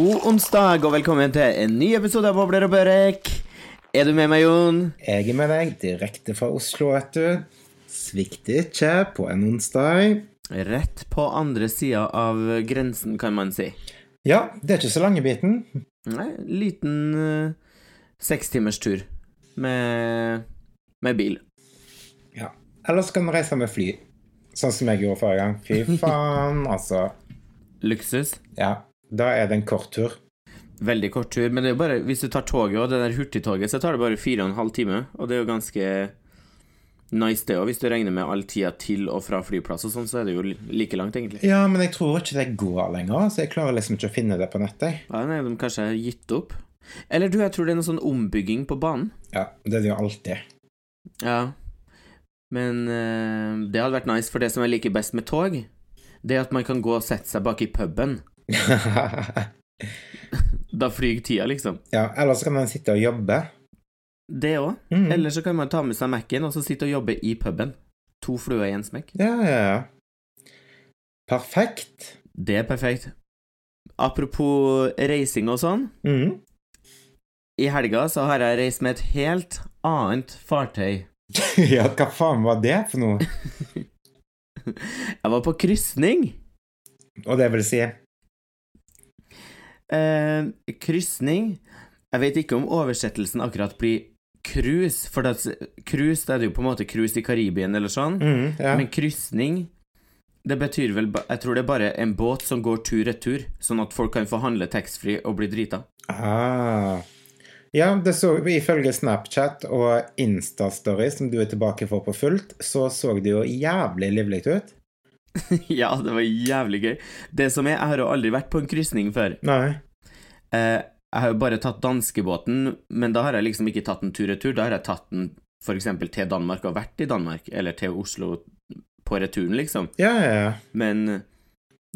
God onsdag og velkommen til en ny episode av Bobler og Børek. Er du med meg, Jon? Jeg er med deg direkte fra Oslo, vet du. Svikter ikke på en onsdag. Rett på andre sida av grensen, kan man si. Ja, det er ikke så lange biten. Nei, liten uh, sekstimerstur med, med bil. Ja. Eller så kan du reise med fly. Sånn som jeg gjorde forrige gang. Fy faen, altså. Luksus. Ja. Da er det en kort tur. Veldig kort tur, men det er jo bare, hvis du tar toget og det der hurtigtoget, så tar det bare fire og en halv time. Og det er jo ganske nice, det òg. Hvis du regner med all tida til og fra flyplass og sånn, så er det jo like langt, egentlig. Ja, men jeg tror ikke det går lenger, så jeg klarer liksom ikke å finne det på nettet. Ja, nei, de kanskje har gitt opp. Eller du, jeg tror det er noe sånn ombygging på banen. Ja, det er det jo alltid. Ja. Men øh, det hadde vært nice, for det som jeg liker best med tog, det er at man kan gå og sette seg bak i puben. Da flyr tida, liksom. ja, eller så kan man sitte og jobbe. Det òg. Mm. Eller så kan man ta med seg Mac-en og så sitte og jobbe i puben. To fluer i en smekk. Ja, ja, ja. Perfekt. Det er perfekt. Apropos reising og sånn. Mm. I helga så har jeg reist med et helt annet fartøy. ja, hva faen var det for noe? Jeg var på krysning. Og det vil si Eh, krysning Jeg vet ikke om oversettelsen akkurat blir cruise, for det, cruise det er jo på en måte cruise i Karibien eller sånn. mm, ja. Men krysning det betyr vel Jeg tror det er bare en båt som går tur-retur, sånn at folk kan få handle taxfree og bli drita. Ah. Ja, det så ifølge Snapchat og Instastory, som du er tilbake for på fullt, så så det jo jævlig livlig ut. ja, det var jævlig gøy. Det som er, jeg har jo aldri vært på en krysning før. Nei. Eh, jeg har jo bare tatt danskebåten, men da har jeg liksom ikke tatt en tur-retur. Da har jeg tatt den eksempel til Danmark og vært i Danmark, eller til Oslo på returen, liksom. Ja, ja, ja. Men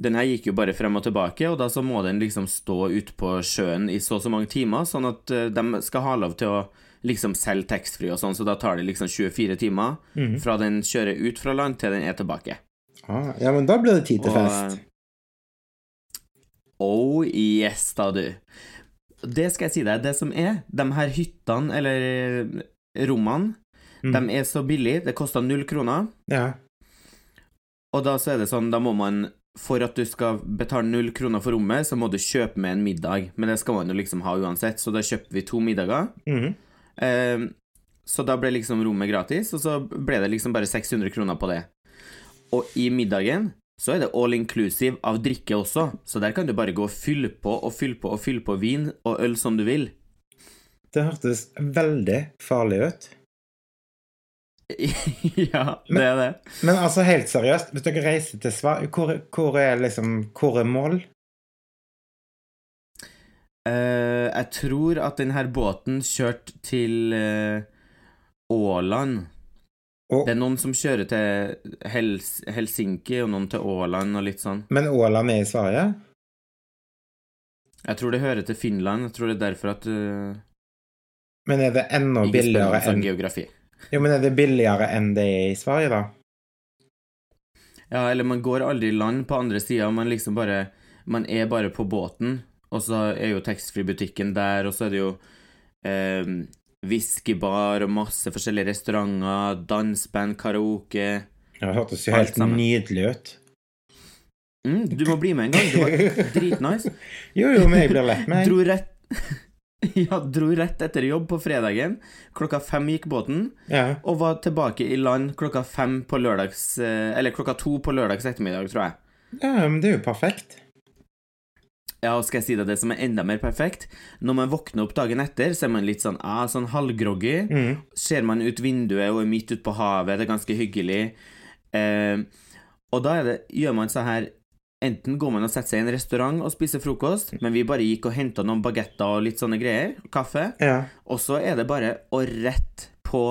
den her gikk jo bare frem og tilbake, og da så må den liksom stå ute på sjøen i så og så mange timer, sånn at eh, de skal ha lov til å liksom selge taxfree og sånn, så da tar det liksom 24 timer Mhm. fra den kjører ut fra land til den er tilbake. Ah, ja, men da blir det tid til Og, fest. Oh yes, da, du. Det skal jeg si deg, det som er, de her hyttene, eller rommene, mm. de er så billige, det koster null kroner, Ja. og da så er det sånn, da må man for at du skal betale null kroner for rommet, så må du kjøpe med en middag. Men det skal man jo liksom ha uansett, så da kjøpte vi to middager. Mm. Eh, så da ble liksom rommet gratis, og så ble det liksom bare 600 kroner på det. Og i middagen så er det all inclusive av drikke også, så der kan du bare gå og fylle på og fylle på og fylle på vin og øl som du vil. Det hørtes veldig farlig ut. ja, det er det. Men altså, helt seriøst, hvis dere reiser til Sverige, hvor, hvor er liksom Hvor er mål? Uh, jeg tror at denne båten kjørte til uh, Åland. Og, Det er noen som kjører til Hels Helsinki, og noen til Åland og litt sånn. men Åland er i Sverige? Jeg tror det hører til Finland. Jeg tror det er derfor at uh, Men er det enda billigere enn geografi. Jo, men er det billigere enn det er i Sverige, da? Ja, eller man går aldri i land på andre sida, man liksom bare Man er bare på båten, og så er jo taxfree-butikken der, og så er det jo eh, whiskybar og masse forskjellige restauranter, dansband, karaoke Det hørtes jo helt nydelig ut. mm, Du må bli med en gang. Det var dritnice. Jo, jo, men jeg blir lett med. Dro rett Ja, dro rett etter jobb på fredagen. Klokka fem gikk båten, Ja. og var tilbake i land klokka fem på lørdags eh, Eller klokka to på lørdags ettermiddag, tror jeg. ja, men det er jo perfekt. Ja, og skal jeg si deg det som er enda mer perfekt? Når man våkner opp dagen etter, så er man litt sånn, ah, sånn halvgroggy. Mm. Ser man ut vinduet og er midt ute på havet, det er ganske hyggelig. Eh, og da det, gjør man så her Enten går man og setter seg i en restaurant og spiser frokost, men vi bare gikk og henta noen bagetter og litt sånne greier, kaffe, Ja. og så er det bare å rett på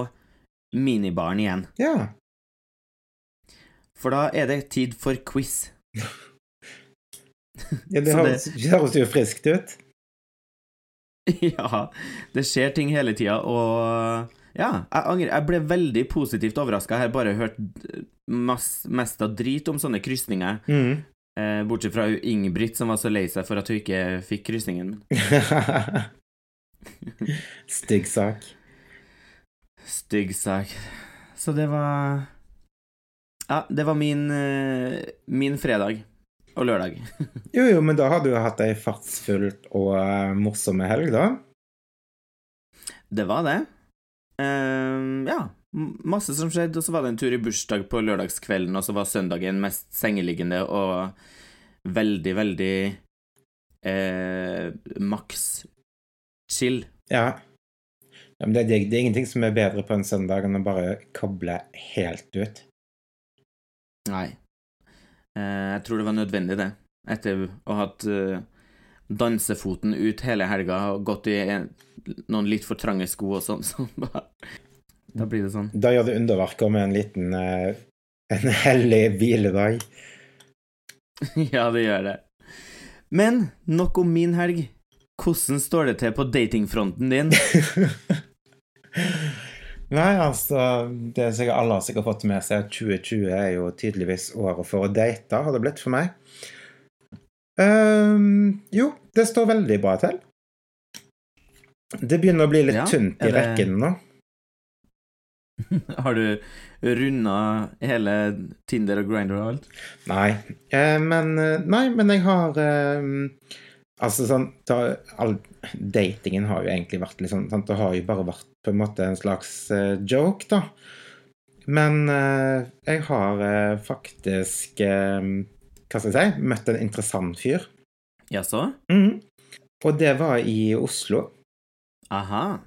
minibaren igjen. Ja. For da er det tid for quiz. ja det, høres, det høres jo friskt ut. Ja, det skjer ting hele tida, og ja, jeg angrer. Jeg ble veldig positivt overraska. Jeg har bare hørt mest av drit om sånne krysninger. Mm. Eh, bortsett fra Ingebrigt, som var så lei seg for at hun ikke fikk krysningen. Stygg sak. Stygg sak. Så det var Ja, det var min, eh, min fredag og lørdag. Jo, jo, men da har du hatt ei fartsfullt og uh, morsomme helg, da. Det var det. Uh, ja. Masse som skjedde, og så var det en tur i bursdag på lørdagskvelden, og så var søndagen mest sengeliggende og veldig, veldig uh, maks chill. Ja. ja men det, det, det er ingenting som er bedre på en søndag enn å bare koble helt ut. Nei. Eh, jeg tror det var nødvendig, det. Etter å ha hatt eh, dansefoten ut hele helga og gått i en, noen litt for trange sko og sånn, så Da blir det sånn. Da gjør det underverker med en liten uh, en hellig hviledag. ja, det gjør det. Men nok om min helg. Hvordan står det til på datingfronten din? Nei, altså Det er sikkert alle har sikkert fått med seg at 2020 er jo tydeligvis året for å date, har det blitt for meg. Um, jo, det står veldig bra til. Det begynner å bli litt Ja, tynt i det- rekken nå. Har du runda hele Tinder og Grindr og alt? Nei. Eh, men eh, Nei, men jeg har eh, Altså sånn ta, all, Datingen har jo egentlig vært litt sånn sant? Det har jo bare vært på en måte en slags uh, joke, da. Men uh, jeg har uh, faktisk Hva skal jeg si? Møtt en interessant fyr. Jaså? Mhm. Og det var i Oslo. Aha.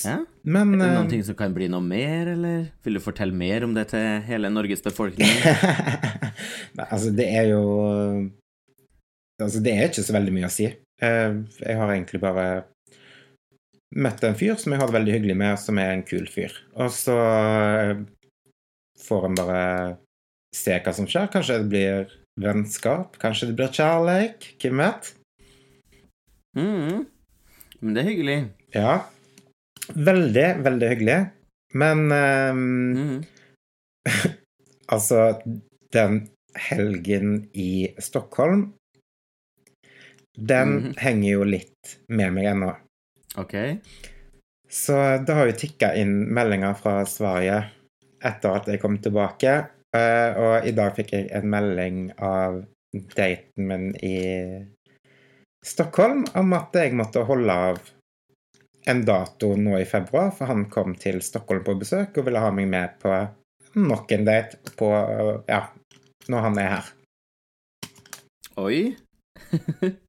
Ja. Men Er det noen ting som kan bli noe mer, eller vil du fortelle mer om det til hele Norges befolkning? Altså, det er jo Altså, det er ikke så veldig mye å si. Eh, Jeg har egentlig bare møtt en fyr som jeg har det veldig hyggelig med, som er en kul fyr. Og så eh, får en bare se hva som skjer. Kanskje det blir vennskap, kanskje det blir kjærleik. Hvem vet? Mm. Men det er hyggelig. Ja. Veldig, veldig hyggelig. Men um, mm. Altså, den helgen i Stockholm Den Mhm. henger jo litt med meg ennå. Ok. Så det har jo tikka inn meldinger fra Sverige etter at jeg kom tilbake. eh, Og i dag fikk jeg en melding av daten min i Stockholm om at jeg måtte holde av en dato nå i februar, for han kom til Stockholm på besøk og ville ha meg med på nok en date på Ja, når han er her. Oi.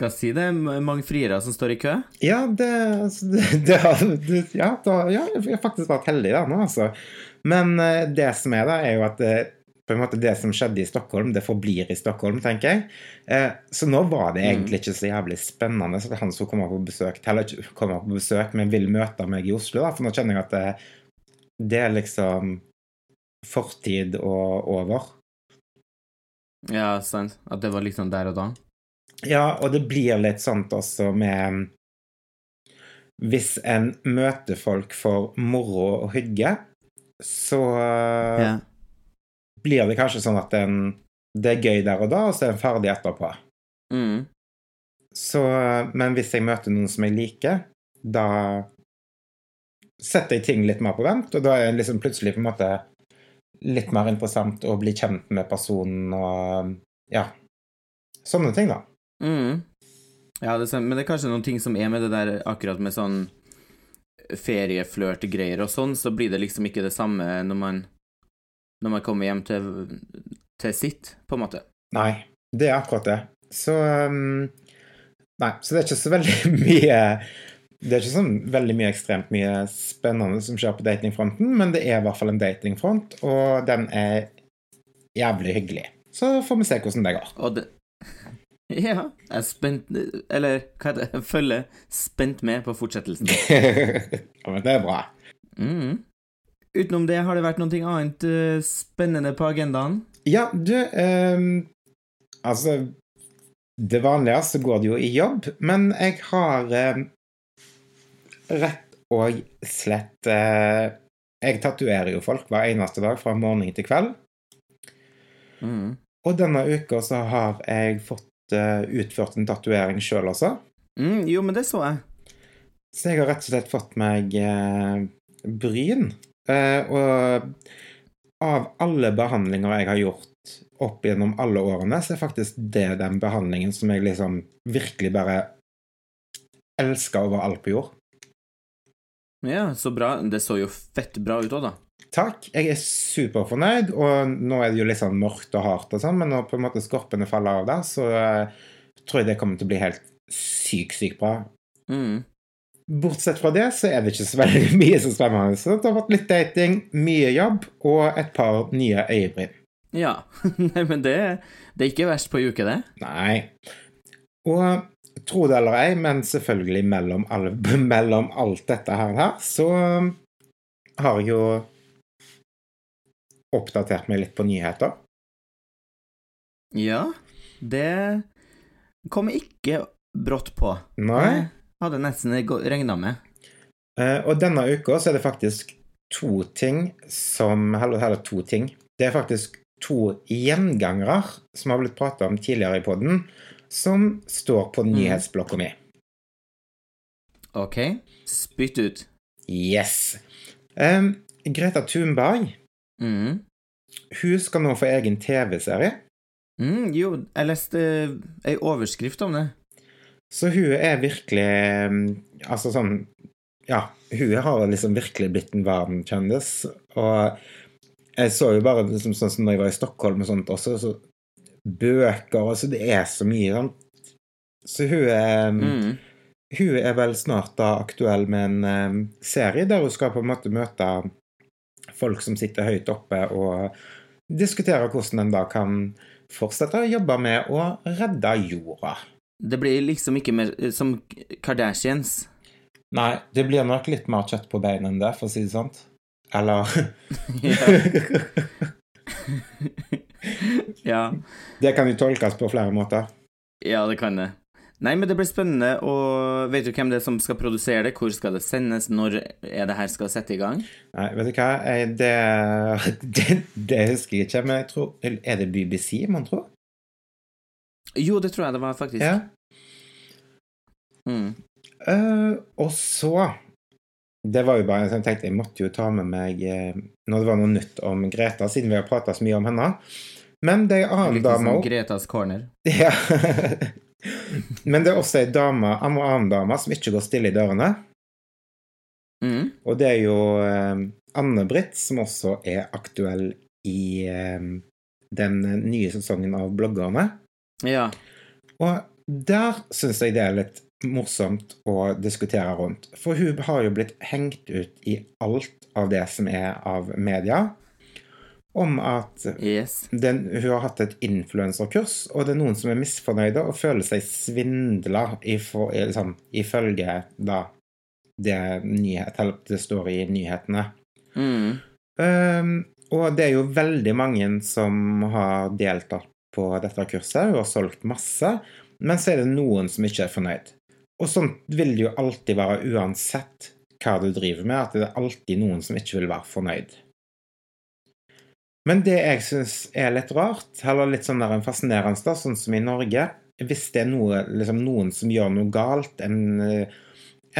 Skal si det mange friere som står i kø? Ja, det, altså, det, det, ja, da, ja, jeg har faktisk vært heldig der nå, altså. Men eh, det som er da, er jo at eh, på en måte det som skjedde i Stockholm, det forblir i Stockholm, tenker jeg. Eh, Så nå var det egentlig ikke så jævlig spennende at han skulle komme på besøk, heller ikke komme på besøk, men vil møte meg i Oslo, da, for nå kjenner jeg at det, det er liksom fortid og over. Ja, sant. At det var liksom der og da? Ja, og det blir litt sånt også med Hvis en møter folk for moro og hygge, så Ja. blir det kanskje sånn at en, det er gøy der og da, og så er en ferdig etterpå. Mm. Så, men hvis jeg møter noen som jeg liker, da setter jeg ting litt mer på vent, og da er det liksom plutselig på en måte litt mer interessant å bli kjent med personen og ja, sånne ting, da. Mm. Ja, det er sant. Men det er kanskje noen ting som er med det der akkurat med sånn ferieflørt-greier og sånn, så blir det liksom ikke det samme når man når man kommer hjem til, til sitt, på en måte. Nei, det er akkurat det. Så um, Nei, så det er ikke så veldig mye Det er ikke sånn veldig mye ekstremt mye spennende som skjer på datingfronten, men det er i hvert fall en datingfront, og den er jævlig hyggelig. Så får vi se hvordan det går. Og det Ja, jeg er spent Eller hva heter det? Jeg følger spent med på fortsettelsen. ja, men det er bra. Mm. Utenom det, har det vært noe annet uh, spennende på agendaen? Ja, du um, Altså Det vanlige så går det jo i jobb, men jeg har um, rett og slett uh, Jeg tatoverer jo folk hver eneste dag fra morgen til kveld. Mm. Og denne uka så har jeg fått utført en tatovering sjøl også. Mm, jo, men det så jeg. Så jeg har rett og slett fått meg eh, bryn. Eh, og av alle behandlinger jeg har gjort opp gjennom alle årene, så er faktisk det den behandlingen som jeg liksom virkelig bare elsker over alt på jord. Ja, så bra. Det så jo fett bra ut òg, da. Takk. Jeg er superfornøyd, og nå er det jo litt sånn mørkt og hardt og sånn, men når på en måte skorpene faller av der, så eh, tror jeg det kommer til å bli helt sykt, sykt bra. Mm. Bortsett fra det så er det ikke så veldig mye som spennende. Så det har vært litt dating, mye jobb og et par nye øyebryn. Ja. Nei, men det, det er ikke verst på ei uke, det. Nei. Og tro det eller ei, men selvfølgelig mellom, alle, mellom alt dette her, her, så har jeg jo oppdatert meg litt på nyheter. Ja. Det kom ikke brått på. Nei. Jeg hadde nesten regna med. Eh, Og denne uka så er det faktisk to ting som Eller heller to ting. Det er faktisk to gjengangere som har blitt prata om tidligere i poden, som står på nyhetsblokka mi. OK. Spytt ut. Yes. Um, Greta Thunberg Mm. hun skal nå få egen TV-serie. Mm, jo, jeg leste ei overskrift om det. Så hun er virkelig Altså sånn Ja, hun har liksom virkelig blitt en verdenskjendis. Og jeg så jo bare liksom sånn som når jeg var i Stockholm og sånt også, så bøker altså Det er så mye, sant. Så hun er Mm. Hun er vel snart da aktuell med en em, serie der hun skal på en måte møte folk som sitter høyt oppe og diskuterer hvordan en da kan fortsette å jobbe med å redde jorda. Det blir liksom ikke mer eh, som Kardashians. Nei, det blir nok litt mer kjøtt på beina enn det, for å si det sånn. Eller ja. Det kan jo tolkes på flere måter. ja, det kan det. Nei, men det blir spennende, og vet du hvem det er som skal produsere det? Hvor skal det sendes? Når er det her skal sette i gang? Nei, vet du hva, det, det, det husker jeg ikke, men jeg tror Er det BBC, man tror? Jo, det tror jeg det var, faktisk. Ja. Mm. Uh, og så Det var jo bare Jeg tenkte jeg måtte jo ta med meg eh, Når det var noe nytt om Greta, siden vi har prata så mye om henne. Men det er en annen dame òg. Gretas corner. Ja. Men det er også ei dame, en annen som ikke går stille i dørene. Mm. Og det er jo eh, Anne-Britt, som også er aktuell i eh, den nye sesongen av Bloggerne. Ja. Og der syns jeg det er litt morsomt å diskutere rundt. For hun har jo blitt hengt ut i alt av det som er av media, om at Yes. den, hun har hatt et influenserkurs, og det er noen som er misfornøyde og føler seg svindla liksom, ifølge da det, nyhet, det står i nyhetene. Mm. Um, og det er jo veldig mange som har deltatt på dette kurset hun har solgt masse, men så er det noen som ikke er fornøyd. Og sånn vil det jo alltid være uansett hva du driver med, at det er alltid noen som ikke vil være fornøyd. Men det jeg syns er litt rart, eller litt sånn der en fascinerende, da, sånn som i Norge Hvis det er noe, liksom noen som gjør noe galt, en, eh,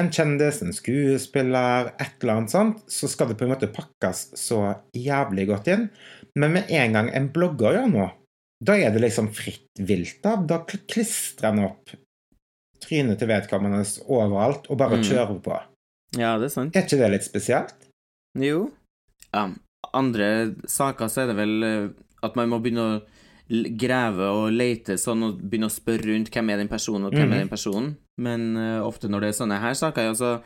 en kjendis, en skuespiller, et eller annet sånt, så skal det på en måte pakkes så jævlig godt inn. Men med en gang en blogger gjør noe, da er det liksom fritt vilt. Da, da klistrer en opp trynet til vedkommende overalt og bare Mm. kjører på. Ja, det er sant. Er ikke det litt spesielt? Jo. Ja, andre saker så er det vel eh, at man må begynne å grave og lete sånn og begynne å spørre rundt hvem er den personen, og hvem Mhm. er den personen. Men uh, ofte når det er sånne her saker, ja, så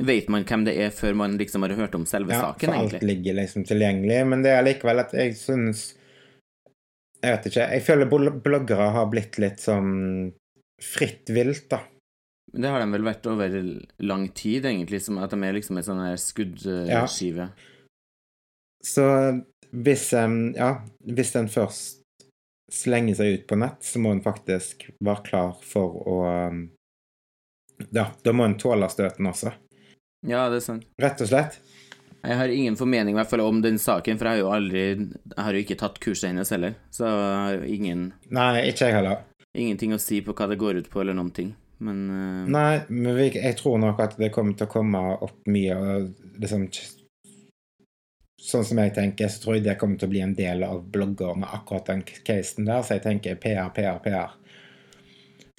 vet man hvem det er før man liksom har hørt om selve Ja, saken, for alt ligger liksom tilgjengelig, men det er likevel at jeg syns Jeg vet ikke. Jeg føler bloggere har blitt litt sånn fritt vilt, da. Det har de vel vært over lang tid, egentlig, som at de er liksom en sånn her skuddskive. Så hvis Ja, hvis en først slenger seg ut på nett, så må en faktisk være klar for å Ja, da må en tåle støten også. Ja, det er sant. Rett og slett. Jeg har ingen formening i hvert fall om den saken, for jeg har jo aldri Jeg har jo ikke tatt kurset hennes heller, så jeg har ingen, Nei, ikke jeg heller. ingenting å si på hva det går ut på, eller noen ting. Men uh... Nei, men jeg tror nok at det kommer til å komme opp mye og liksom Sånn som jeg tenker, så tror jeg det kommer til å bli en del av blogger med akkurat den casen der, så jeg tenker PR, PR, PR.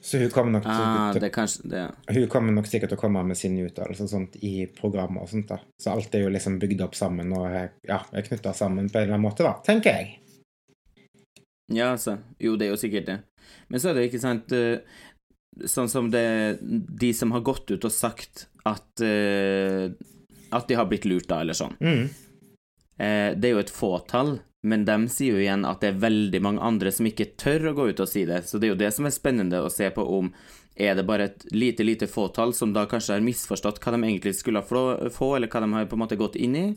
Så hun kommer nok ah, til kanskje det. hun kommer nok sikkert til å komme med sine uttalelser sånt i programmer og sånt. da. Så alt er jo liksom bygd opp sammen og ja, knytta sammen på en eller annen måte, da, tenker jeg. Ja, altså. Jo, det er jo sikkert det. Men så er det ikke sant eh, Sånn som det De som har gått ut og sagt at eh, At de har blitt lurt, da, eller sånn. Mm. Eh, det er jo et fåtall, men de sier jo igjen at det er veldig mange andre som ikke tør å gå ut og si det. Så det er jo det som er spennende å se på om er det bare et lite, lite fåtall som da kanskje har misforstått hva de egentlig skulle få, eller hva de har på en måte gått inn i,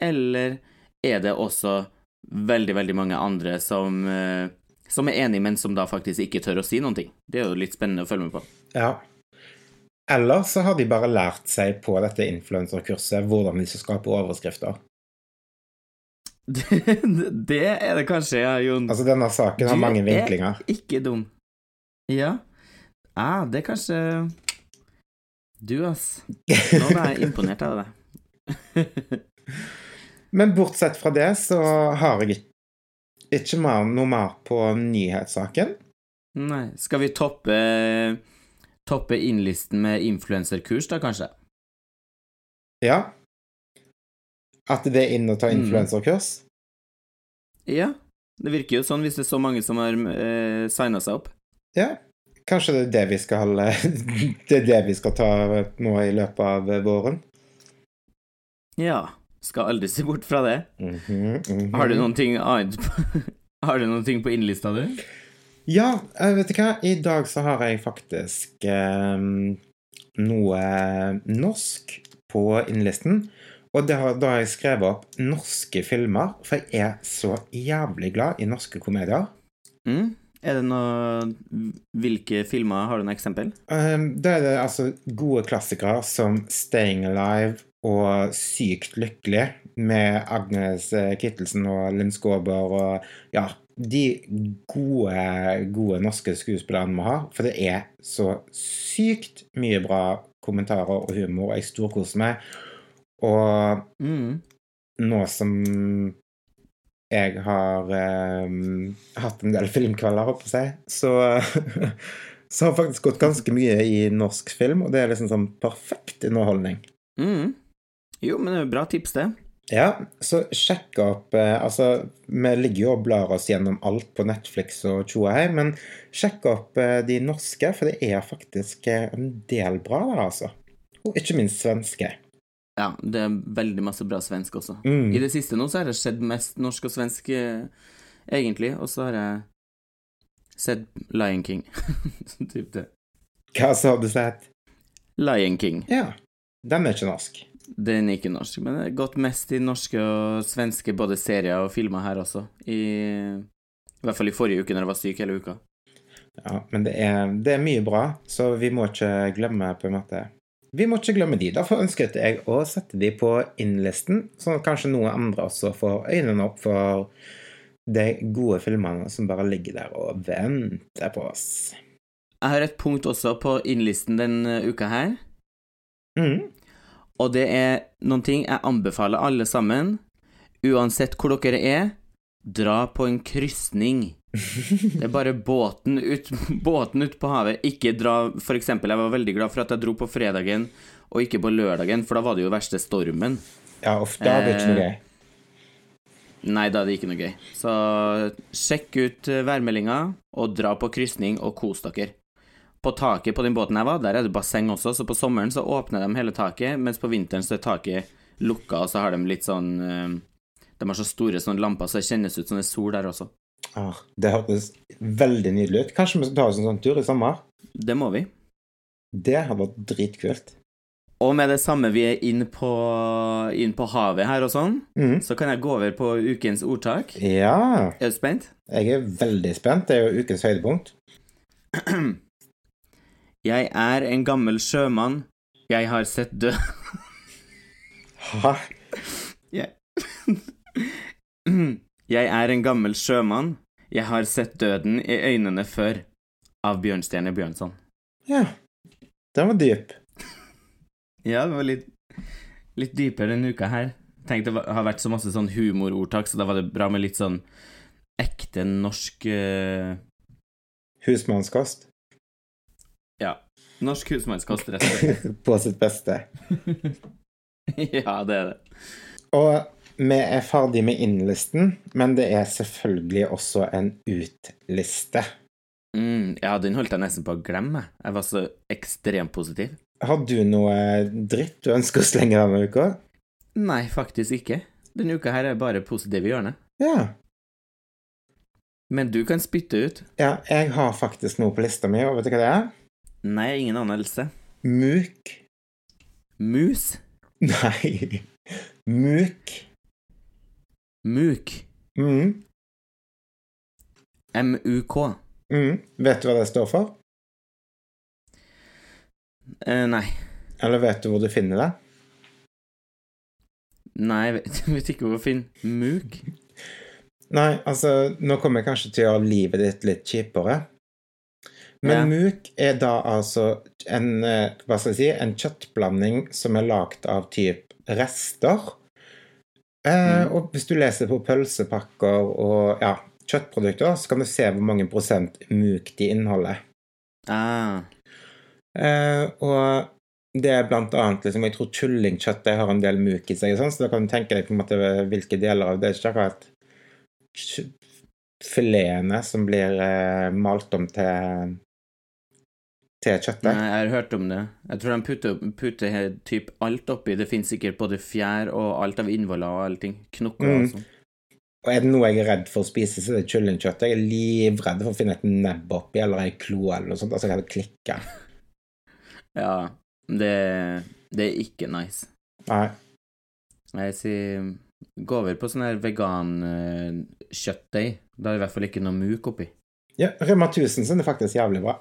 eller er det også veldig, veldig mange andre som, eh, som er enige, men som da faktisk ikke tør å si noen ting. Det er jo litt spennende å følge med på. Ja. Eller så har de bare lært seg på dette influenserkurset hvordan de skal skape overskrifter. Det, det er det kanskje, ja, Jon. Altså, denne saken har Du mange er. Ikke dum. Ja. Ah, det er kanskje Du, ass. Nå ble jeg imponert av deg. Men bortsett fra det så har jeg ikke mer, noe mer på nyhetssaken. Nei. Skal vi toppe Toppe innlisten med influenserkurs, da, kanskje? Ja. At det er inn å ta Mm. influenserkurs. Ja. Det virker jo sånn hvis det er så mange som har eh, signa seg opp. Ja. Kanskje det er det vi skal Det er det vi skal ta nå i løpet av våren. Ja. Skal aldri se bort fra det. Mhm, mhm. Har du noen ting annet på Har du noen ting på innlista, du? Ja, eh, vet du hva? I dag så har jeg faktisk eh, noe norsk på innlisten. Og det har, da har jeg skrevet opp norske filmer, for jeg er så jævlig glad i norske komedier. Mm? Er det noe Hvilke filmer Har du noe eksempel? Um, da er det altså gode klassikere som Staying Alive og Sykt lykkelig med Agnes eh, Kittelsen og Linn Skåber og ja, de gode, gode norske skuespillerne vi har. For det er så sykt mye bra kommentarer og humor, og jeg storkoser meg. Og Mm. nå som jeg har eh, hatt en del filmkvelder, å si, så, så har jeg faktisk gått ganske mye i norsk film, og det er liksom sånn perfekt underholdning. Mm. Jo, men det er jo bra tips, det. Ja, så sjekk opp eh, Altså, vi ligger jo og blar oss gjennom alt på Netflix og tjoahei, men sjekk opp eh, de norske, for det er faktisk eh, en del bra der, altså. Og ikke minst svenske. Ja, det er veldig masse bra svensk også. Mm. I det siste nå så har det skjedd mest norsk og svensk, eh, egentlig, og så har jeg sett Lion King. typ det. Hva sa du sett? Lion King. Ja. Den er ikke norsk. Den er ikke norsk, men det er gått mest i norske og svenske både serier og filmer her også. I, I hvert fall i forrige uke når jeg var syk hele uka. Ja, men det er, det er mye bra, så vi må ikke glemme på en måte Vi må ikke glemme de. Derfor ønsket jeg å sette de på innlisten, sånn at kanskje noen andre også får øynene opp for de gode filmene som bare ligger der og venter på oss. Jeg har et punkt også på innlisten den eh, uka her, Mm. og det er noen ting jeg anbefaler alle sammen, uansett hvor dere er, dra på en krysning. Det er bare båten ut, båten ut på havet. Ikke dra For eksempel, jeg var veldig glad for at jeg dro på fredagen og ikke på lørdagen, for da var det jo verste stormen. Ja, uff, da blir det ikke noe gøy. Nei, da er det ikke noe gøy. Så sjekk ut eh, værmeldinga, og dra på krysning og kos dere. På taket på den båten jeg var, der er det basseng også, så på sommeren så åpner de hele taket, mens på vinteren så er taket lukka, og så har de litt sånn eh, De har så store sånne lamper, så det kjennes ut som det er sol der også. Ah, det hørtes veldig nydelig ut. Kanskje vi skal ta oss en sånn tur i sommer? Det må vi. Det hadde vært dritkult. Og med det samme vi er inn på, inn på havet her og sånn, Mm. så kan jeg gå over på ukens ordtak. Ja, Er du spent? jeg er veldig spent. Det er jo ukens høydepunkt. Jeg er en gammel sjømann. Jeg har sett død Hæ? Jeg Jeg er en gammel sjømann. Jeg har sett døden i øynene før. Av Bjørnstjerne Bjørnson. Ja. Den var dyp. Ja, det var litt, litt dypere denne uka her. Tenkte det har vært så masse sånn humorordtak, så da var det bra med litt sånn ekte norsk uh... Husmannskost. Ja. Norsk husmannskost, rett og slett. På sitt beste. ja, det er det. Og vi er ferdig med innlisten, men det er selvfølgelig også en utliste. Mm, ja, den holdt jeg nesten på å glemme. Jeg var så ekstremt positiv. Har du noe dritt du ønsker å slenge denne uka? Nei, faktisk ikke. Denne uka her er bare positive hjørnet. Ja. Men du kan spytte ut. ja. Jeg har faktisk noe på lista mi, og vet du hva det er? Nei, ingen anelse. Muk. Mus. Nei. Muk. Muk. Mm. M-U-K. Mm. Vet du hva det står for? Eh, nei. Eller vet du hvor du finner det? Nei, jeg vet, vet ikke hvor jeg finner muk. Nei, altså, nå kommer jeg kanskje til å gjøre livet ditt litt kjipere. Men Ja. muk er da altså en, eh, hva skal jeg si, en kjøttblanding som er lagd av typ rester. Eh, Mm. Og hvis du leser på pølsepakker og ja, kjøttprodukter, så kan du se hvor mange prosent muk de inneholder. Ah. Eh, og det er blant annet liksom, Jeg tror kyllingkjøttet har en del muk i seg, sånn, så da kan du tenke deg på en måte hvilke deler av det Det er ikke akkurat filetene som blir eh, malt om til til kjøttet. Nei, jeg har hørt om det. Jeg tror de putter, putter typ alt oppi. Det finnes sikkert både fjær og alt av innvoller og allting. Knokker og Mm. sånn. Og er det noe jeg er redd for å spise, så er det kyllingkjøttet. Jeg er livredd for å finne et nebb oppi eller ei klo eller noe sånt. Altså, jeg hadde klikka. Ja, det, det er ikke nice. Nei. Jeg sier gå over på sånn her vegan-kjøttdeig. Da er det i hvert fall ikke noe muk oppi. Ja, Rema 1000 sin er faktisk jævlig bra.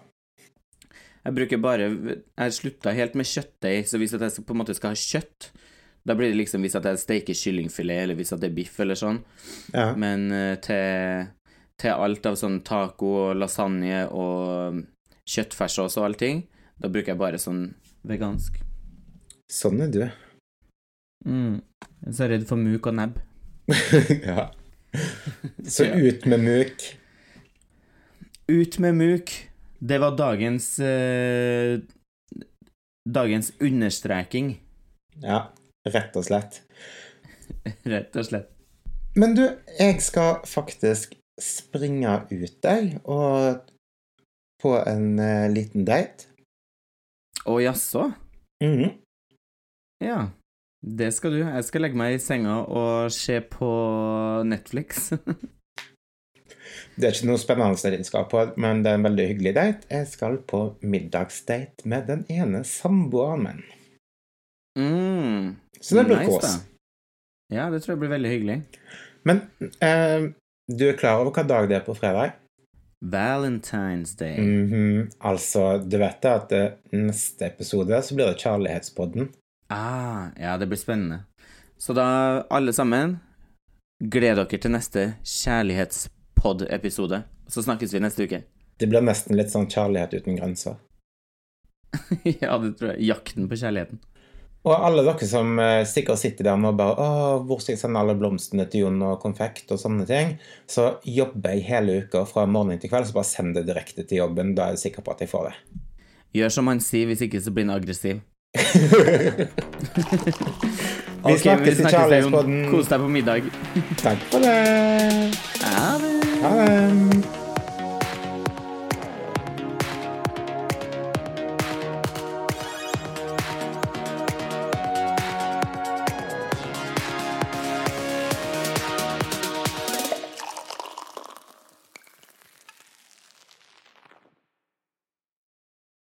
Jeg bruker bare Jeg slutta helt med kjøttdeig, så hvis jeg på en måte skal ha kjøtt, da blir det liksom hvis at jeg steker kyllingfilet, eller hvis at det er biff eller sånn. Ja. Men eh, til, til alt av sånn taco og lasagne og kjøttferssås og allting, da bruker jeg bare sånn vegansk. Sånn er du. Mm. Jeg er så redd for muk og nebb. ja. Så ut med muk. Ut med muk. Det var dagens eh, Dagens understreking, Ja, rett og slett. rett og slett. Men du, jeg skal faktisk springe ut deg og på en eh, liten date. Å jaså? Mhm. Ja. Det skal du. Jeg skal legge meg i senga og se på Netflix. Det er ikke noe spennende jeg skal på, men det er en veldig hyggelig date. Jeg skal på middagsdate med den ene samboeren min. mm. Så det blir Nice, kos. da. Ja, det tror jeg blir veldig hyggelig. Men eh, du er klar over hva dag det er på fredag? Valentine's Day. Mhm. Altså, du vet det at eh, neste episode så blir det Kjærlighetspodden. Ah, ja, det blir spennende. Så da, alle sammen, gled dere til neste kjærlighetspod-episode. Så snakkes vi neste uke. Det blir nesten litt sånn kjærlighet uten grenser. ja, det tror jeg. Jakten på kjærligheten. Og alle dere som eh, sikkert sitter der nå og bare Å, hvor skal jeg sende alle blomstene til Jon og konfekt og sånne ting? Så jobber jeg hele uka fra morgen til kveld, så bare send det direkte til jobben. Da er jeg sikker på at jeg får det. Gjør som han sier, hvis ikke så blir han aggressiv. Vi snakkes i. Kjærlighetspodden. Kos deg på middag. Takk for det. Ha det. Ha det.